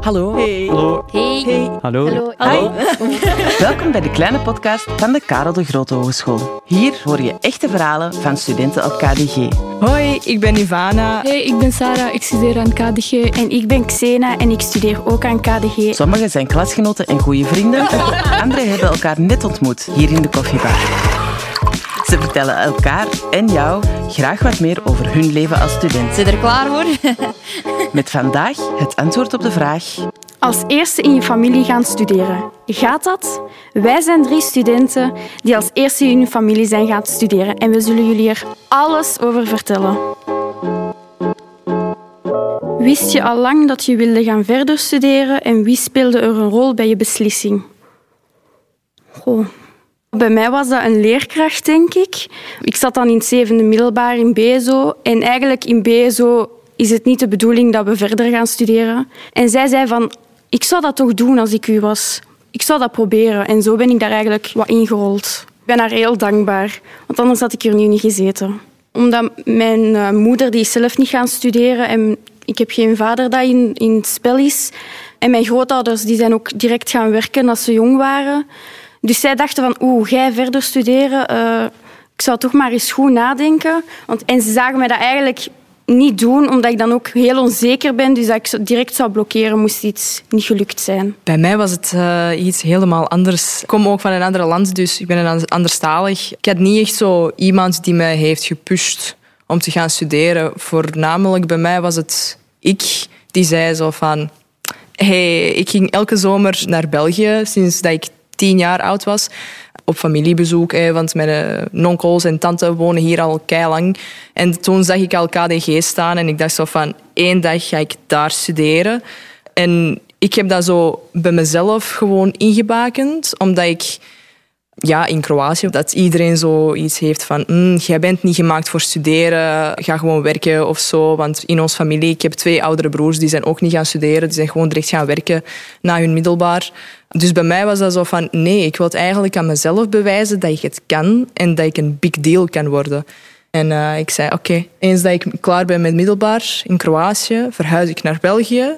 Hallo. Hey. Hallo. Hey. Hey. Hallo. Hallo. Welkom bij de kleine podcast van de Karel de Grote Hogeschool. Hier hoor je echte verhalen van studenten op KDG. Hoi, ik ben Ivana. Hey, ik ben Sarah, ik studeer aan KDG. En ik ben Xena en ik studeer ook aan KDG. Sommigen zijn klasgenoten en goede vrienden. Anderen hebben elkaar net ontmoet hier in de koffiebar. Ze vertellen elkaar en jou graag wat meer over hun leven als student. Zit er klaar voor? Met vandaag het antwoord op de vraag... Als eerste in je familie gaan studeren. Gaat dat? Wij zijn drie studenten die als eerste in hun familie zijn gaan studeren en we zullen jullie er alles over vertellen. Wist je al lang dat je wilde gaan verder studeren en wie speelde er een rol bij je beslissing? Goh. Bij mij was dat een leerkracht, denk ik. Ik zat dan in het zevende middelbaar in BSO. En eigenlijk in BSO is het niet de bedoeling dat we verder gaan studeren. En zij zei van, ik zou dat toch doen als ik u was. Ik zou dat proberen. En zo ben ik daar eigenlijk wat ingerold. Ik ben haar heel dankbaar, want anders had ik hier nu niet gezeten. Omdat mijn eh, moeder die is zelf niet gaan studeren en ik heb geen vader dat in, in het spel is. En mijn grootouders die zijn ook direct gaan werken als ze jong waren. Dus zij dachten van, oeh, jij verder studeren, uh, ik zou toch maar eens goed nadenken. Want, en ze zagen mij dat eigenlijk niet doen, omdat ik dan ook heel onzeker ben. Dus dat ik direct zou blokkeren, moest iets niet gelukt zijn. Bij mij was het uh, iets helemaal anders. Ik kom ook van een ander land, dus ik ben een anderstalig. Ik had niet echt zo iemand die mij heeft gepusht om te gaan studeren. Voornamelijk bij mij was het ik die zei zo van... Hey, ik ging elke zomer naar België sinds dat ik tien jaar oud was. Op familiebezoek, want mijn onkels en tante wonen hier al lang. En toen zag ik al KDG staan en ik dacht zo van... één dag ga ik daar studeren. En ik heb dat zo bij mezelf gewoon ingebakend, omdat ik ja, in Kroatië, dat iedereen zoiets heeft van mm, jij bent niet gemaakt voor studeren, ga gewoon werken of zo. Want in onze familie, ik heb twee oudere broers, die zijn ook niet gaan studeren, die zijn gewoon direct gaan werken na hun middelbaar. Dus bij mij was dat zo van nee, ik wil eigenlijk aan mezelf bewijzen dat ik het kan en dat ik een big deal kan worden. En uh, ik zei oké, eens dat ik klaar ben met middelbaar in Kroatië, verhuis ik naar België,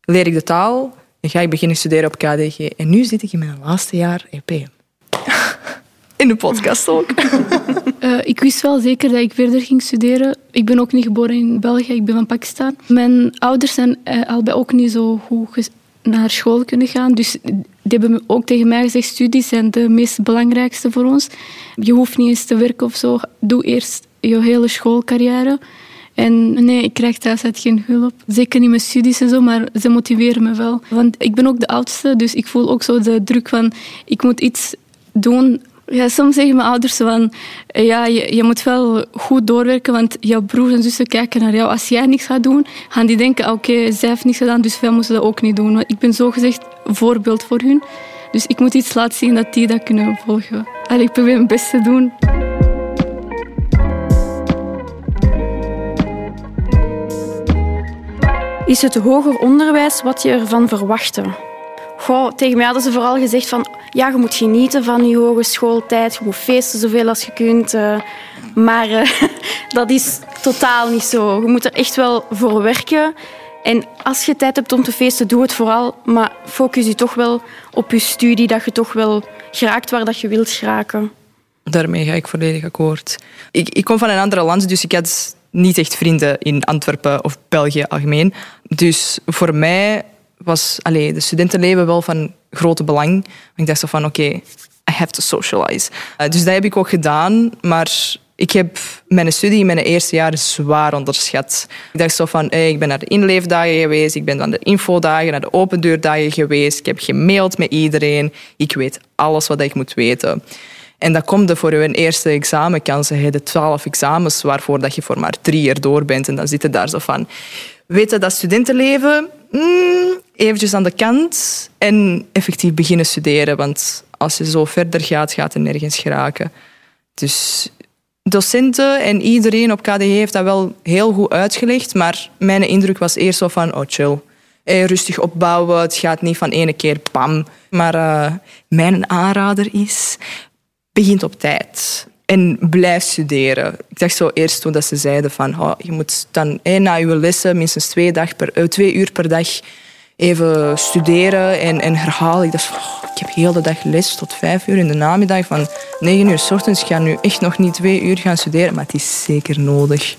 leer ik de taal en ga ik beginnen studeren op KDG. En nu zit ik in mijn laatste jaar EPM. In de podcast ook. Uh, ik wist wel zeker dat ik verder ging studeren. Ik ben ook niet geboren in België, ik ben van Pakistan. Mijn ouders zijn uh, allebei ook niet zo goed naar school kunnen gaan. Dus die hebben ook tegen mij gezegd, studies zijn de meest belangrijkste voor ons. Je hoeft niet eens te werken of zo. Doe eerst je hele schoolcarrière. En nee, ik krijg thuis uit geen hulp. Zeker niet met studies en zo, maar ze motiveren me wel. Want ik ben ook de oudste, dus ik voel ook zo de druk van... Ik moet iets doen ja, soms zeggen mijn ouders van, ja, je, je, moet wel goed doorwerken, want jouw broers en zussen kijken naar jou. Als jij niks gaat doen, gaan die denken, oké, zij heeft niks gedaan, dus wij moeten dat ook niet doen. Want ik ben zogezegd voorbeeld voor hun. Dus ik moet iets laten zien dat die dat kunnen volgen. Allee, ik probeer mijn best te doen. Is het hoger onderwijs wat je ervan verwachtte? Goh, tegen mij hadden ze vooral gezegd van ja, je moet genieten van je hogeschooltijd, je moet feesten zoveel als je kunt. Uh, maar uh, dat is totaal niet zo. Je moet er echt wel voor werken. En als je tijd hebt om te feesten, doe het vooral. Maar focus je toch wel op je studie, dat je toch wel geraakt waar dat je wilt geraken. Daarmee ga ik volledig akkoord. Ik, ik kom van een ander land, dus ik had niet echt vrienden in Antwerpen of België algemeen. Dus voor mij was allee, de studentenleven wel van grote belang. Ik dacht zo van, oké, I have to socialize. Uh, dus dat heb ik ook gedaan, maar ik heb mijn studie in mijn eerste jaar zwaar onderschat. Ik dacht zo van, ik ben naar de inleefdagen geweest, ik ben naar de infodagen, naar de open deurdagen geweest, ik heb gemaild met iedereen, ik weet alles wat ik moet weten. En dat komt voor je eerste examenkansen, je de twaalf examens waarvoor dat je voor maar drie jaar door bent. En dan zit je daar zo van, weten dat studentenleven, mm, eventjes aan de kant en effectief beginnen studeren. Want als je zo verder gaat, gaat het nergens geraken. Dus docenten en iedereen op KDG heeft dat wel heel goed uitgelegd. Maar mijn indruk was eerst zo van, oh chill. Hey, rustig opbouwen, het gaat niet van ene keer pam. Maar uh, mijn aanrader is, begint op tijd. En blijf studeren. Ik dacht zo eerst toen dat ze zeiden van oh, je moet dan hey, na je lessen minstens twee, dag per, twee uur per dag even studeren en, en herhalen. Ik dacht, oh, ik heb heel de dag les tot vijf uur in de namiddag. Van negen uur s ochtends. Ik ga nu echt nog niet twee uur gaan studeren, maar het is zeker nodig.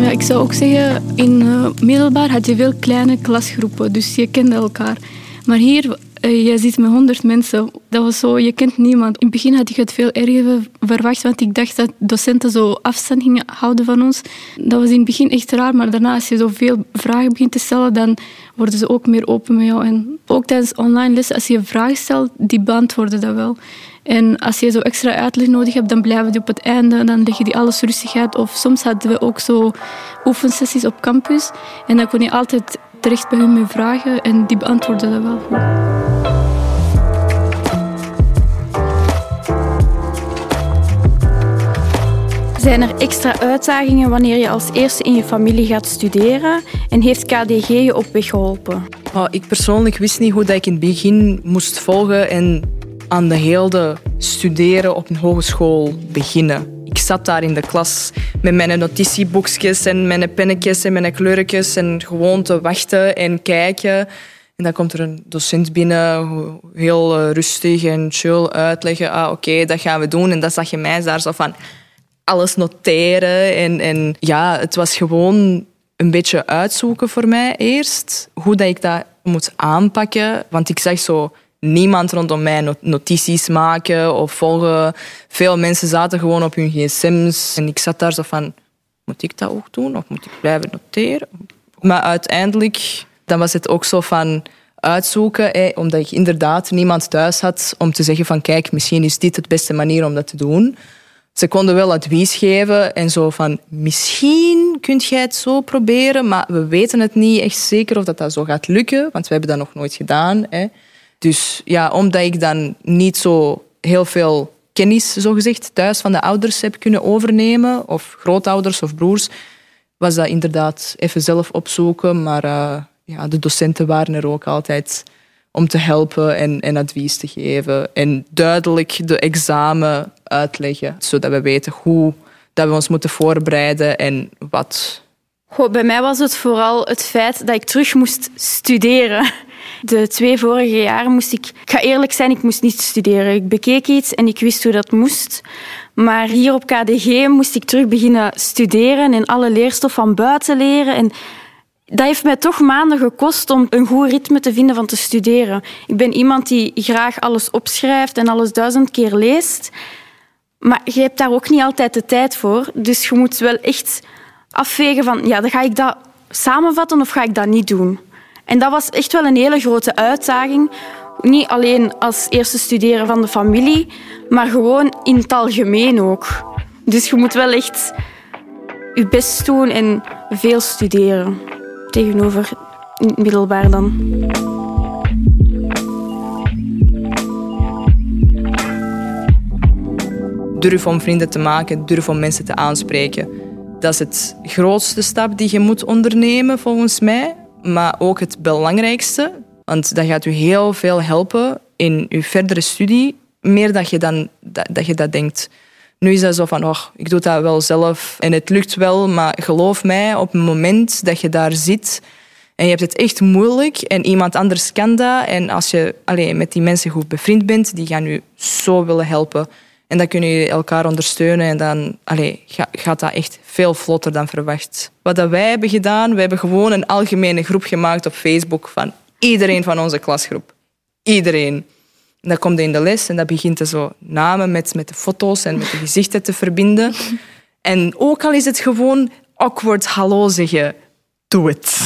Ja, ik zou ook zeggen, in uh, middelbaar had je veel kleine klasgroepen, dus je kende elkaar. Maar hier, uh, je zit met honderd mensen. Dat was zo, je kent niemand. In het begin had ik het veel erger verwacht, want ik dacht dat docenten zo afstand gingen houden van ons. Dat was in het begin echt raar, maar daarna als je zoveel vragen begint te stellen, dan worden ze ook meer open met jou. En ook tijdens online lessen, als je vragen stelt, die beantwoorden dat wel. En als je zo extra uitleg nodig hebt, dan blijven die op het einde. Dan leg je die alles rustig uit. Of soms hadden we ook zo oefensessies op campus. En dan kon je altijd terecht bij hun met vragen. En die beantwoorden dat wel. Zijn er extra uitdagingen wanneer je als eerste in je familie gaat studeren? En heeft KDG je op weg geholpen? Ik persoonlijk wist niet hoe dat ik in het begin moest volgen en aan de hele studeren op een hogeschool beginnen. Ik zat daar in de klas met mijn notitieboekjes en mijn pennetjes en mijn kleurtjes en gewoon te wachten en kijken. En dan komt er een docent binnen, heel eh, rustig en chill uitleggen. Ah, oké, dat gaan we doen. En dan zag je mij daar zo van alles noteren. En, en ja, het was gewoon een beetje uitzoeken voor mij eerst. Hoe dat ik dat moet aanpakken. Want ik zag zo niemand rondom mij notities maken of volgen. Veel mensen zaten gewoon op hun gsm's. En ik zat daar zo van, moet ik dat ook doen of moet ik blijven noteren? Maar uiteindelijk dan was het ook zo van uitzoeken, omdat ik inderdaad niemand thuis had om te zeggen van kijk, misschien is dit de beste manier om dat te doen. Ze konden wel advies geven en zo van misschien kunt jij het zo proberen, maar we weten het niet echt zeker of dat, dat zo gaat lukken, want we hebben dat nog nooit gedaan. Hè. Dus ja, omdat ik dan niet zo heel veel kennis, zogezegd, thuis van de ouders heb kunnen overnemen, of grootouders of broers, was dat inderdaad even zelf opzoeken. Maar uh, ja, de docenten waren er ook altijd om te helpen en, en advies te geven. En duidelijk de examen uitleggen, zodat we weten hoe dat we ons moeten voorbereiden en wat. Goh, bij mij was het vooral het feit dat ik terug moest studeren. De twee vorige jaren moest ik... Ik ga eerlijk zijn, ik moest niet studeren. Ik bekeek iets en ik wist hoe dat moest. Maar hier op KDG moest ik terug beginnen studeren en alle leerstof van buiten leren. En dat heeft mij toch maanden gekost om een goed ritme te vinden van te studeren. Ik ben iemand die graag alles opschrijft en alles duizend keer leest. Maar je hebt daar ook niet altijd de tijd voor. Dus je moet wel echt afwegen van, ja, dan ga ik dat samenvatten of ga ik dat niet doen? En dat was echt wel een hele grote uitdaging. Niet alleen als eerste studeren van de familie, maar gewoon in het algemeen ook. Dus je moet wel echt je best doen en veel studeren. Tegenover middelbaar dan. Durf om vrienden te maken, durf om mensen te aanspreken. Dat is het grootste stap die je moet ondernemen, volgens mij maar ook het belangrijkste. Want dat gaat u heel veel helpen in uw verdere studie, meer dat je, dan, dat je dat denkt. Nu is dat zo van, oh, ik doe dat wel zelf en het lukt wel, maar geloof mij, op het moment dat je daar zit en je hebt het echt moeilijk en iemand anders kan dat en als je alleen met die mensen goed bevriend bent, die gaan u zo willen helpen. En dan kunnen jullie elkaar ondersteunen en dan allee, gaat dat echt veel vlotter dan verwacht. Wat dat wij hebben gedaan, we hebben gewoon een algemene groep gemaakt op Facebook van iedereen van onze klasgroep. Iedereen. Dat komt in de les en dat begint er zo namen met, met de foto's en met de gezichten te verbinden. En ook al is het gewoon awkward hallo zeggen, doe het.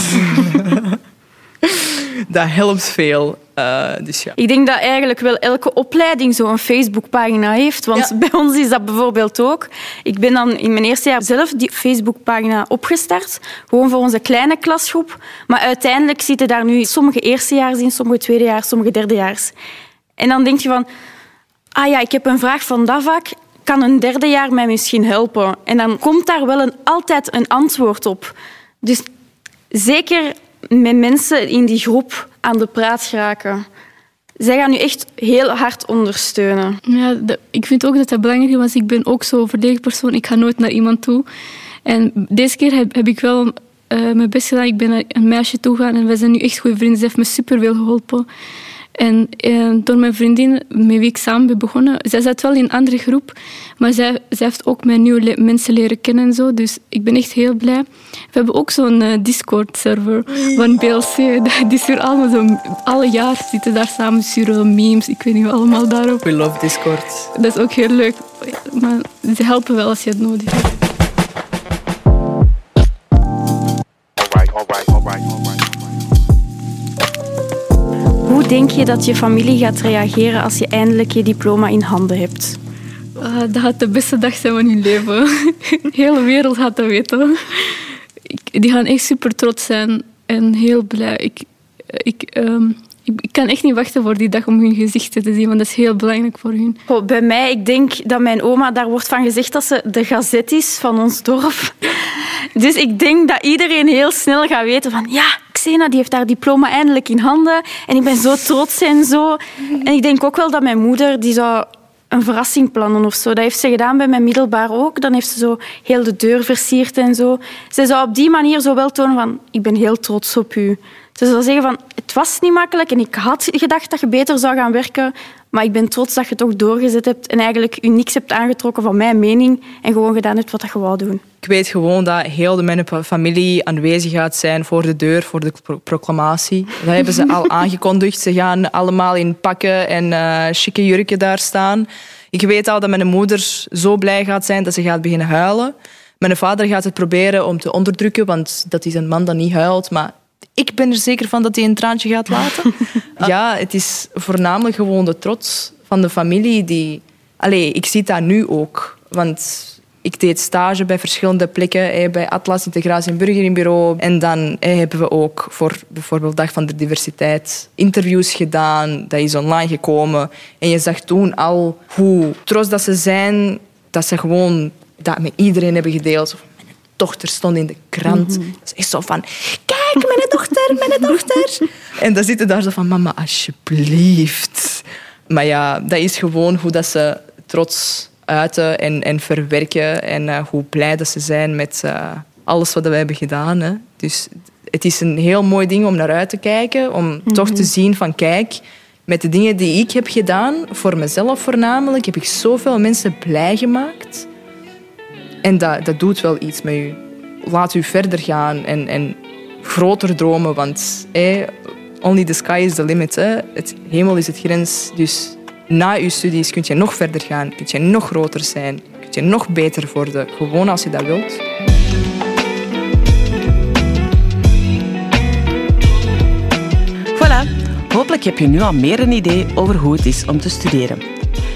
dat helpt veel. Uh, dus ja. Ik denk dat eigenlijk wel elke opleiding zo'n Facebookpagina heeft. Want bij ons is dat bijvoorbeeld ook. Ik ben dan in mijn eerste jaar zelf die Facebookpagina opgestart. Gewoon voor onze kleine klasgroep. Maar uiteindelijk zitten daar nu sommige eerstejaars in, sommige tweedejaars, sommige derdejaars. En dan denk je van... Ah ja, ik heb een vraag van dat vak. Kan een derde jaar mij misschien helpen? En dan komt daar wel een, altijd een antwoord op. Dus zeker met mensen in die groep aan de praat geraken. zij gaan u echt heel hard ondersteunen. Ja, ik vind ook dat dat belangrijk is, ik ben ook zo'n verdedigpersoon. Ik ga nooit naar iemand toe. En deze keer heb, heb ik wel uh, mijn best gedaan. Ik ben een meisje toe gegaan en we zijn nu echt goede vrienden. Ze heeft me superveel geholpen. En eh, door mijn vriendin, met wie ik samen ben begonnen, zij zat wel in een andere groep, maar zij, zij heeft ook mijn nieuwe mensen leren kennen en zo. Dus ik ben echt heel blij. We hebben ook zo'n uh, Discord-server van BLC. Die sturen allemaal zo, alle jaar zitten daar samen, sturen memes, ik weet niet allemaal daarop. We love Discord. Dat is ook heel leuk. Maar ze helpen wel als je het nodig hebt. Hoe denk je dat je familie gaat reageren als je eindelijk je diploma in handen hebt? Uh, dat gaat de beste dag zijn van hun leven. De hele wereld gaat dat weten. die gaan echt super trots zijn en heel blij. Ik, ik, um, ik, kan echt niet wachten voor die dag om hun gezichten te zien, want dat is heel belangrijk voor hun. Oh, bij mij, ik denk dat mijn oma, daar wordt van gezegd dat ze de gazet is van ons dorp. Dus ik denk dat iedereen heel snel gaat weten van ja, Die heeft haar diploma eindelijk in handen en ik ben zo trots en zo. En ik denk ook wel dat mijn moeder die zou een verrassing plannen of zo. Dat heeft ze gedaan bij mijn middelbaar ook. Dan heeft ze zo heel de deur versierd en zo. Ze zou op die manier zo tonen van ik ben heel trots op u. Ze zou zeggen van het was niet makkelijk en ik had gedacht dat je beter zou gaan werken, maar ik ben trots dat je toch doorgezet hebt en eigenlijk u niks hebt aangetrokken van mijn mening en gewoon gedaan hebt wat je wou doen. Ik weet gewoon dat heel de mijn familie aanwezig gaat zijn voor de deur, voor de proclamatie. Dat hebben ze al aangekondigd. Ze gaan allemaal in pakken en uh, chique jurken daar staan. Ik weet al dat mijn moeder zo blij gaat zijn dat ze gaat beginnen huilen. Mijn vader gaat het proberen om te onderdrukken, want dat is een man dat niet huilt. Maar ik ben er zeker van dat hij een traantje gaat laten. ja, het is voornamelijk gewoon de trots van de familie die... Allee, ik zie dat nu ook. Want ik deed stage bij verschillende plekken. Bij Atlas Integratie en Burgerinbureau. En dan hebben we ook voor bijvoorbeeld Dag van de Diversiteit interviews gedaan. Dat is online gekomen. En je zag toen al hoe trots dat ze zijn. Dat ze gewoon dat met iedereen hebben gedeeld dochter stond in de krant. Mm is echt zo van, kijk, mijn dochter, mijn dochter. en dan zitten daar zo van, mama, alsjeblieft. Maar ja, dat is gewoon hoe dat ze trots uiten en, en verwerken. En uh, hoe blij dat ze zijn met uh, alles wat we hebben gedaan. Hè. Dus het is een heel mooi ding om naar uit te kijken. Om mm -hmm. toch te zien van, kijk, met de dingen die ik heb gedaan, voor mezelf voornamelijk, heb ik zoveel mensen blij gemaakt. En dat, dat doet wel iets met u. Laat u verder gaan en, en groter dromen, want eh, only the sky is the limit. Hè. Het hemel is het grens. Dus na uw studies kun je nog verder gaan, kun je nog groter zijn, kun je nog beter worden, gewoon als je dat wilt. Voilà, hopelijk heb je nu al meer een idee over hoe het is om te studeren.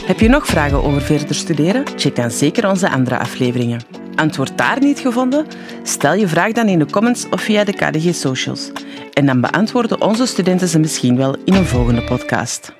Heb je nog vragen over verder studeren? Check dan zeker onze andere afleveringen. Antwoord daar niet gevonden? Stel je vraag dan in de comments of via de KDG Socials. En dan beantwoorden onze studenten ze misschien wel in een volgende podcast.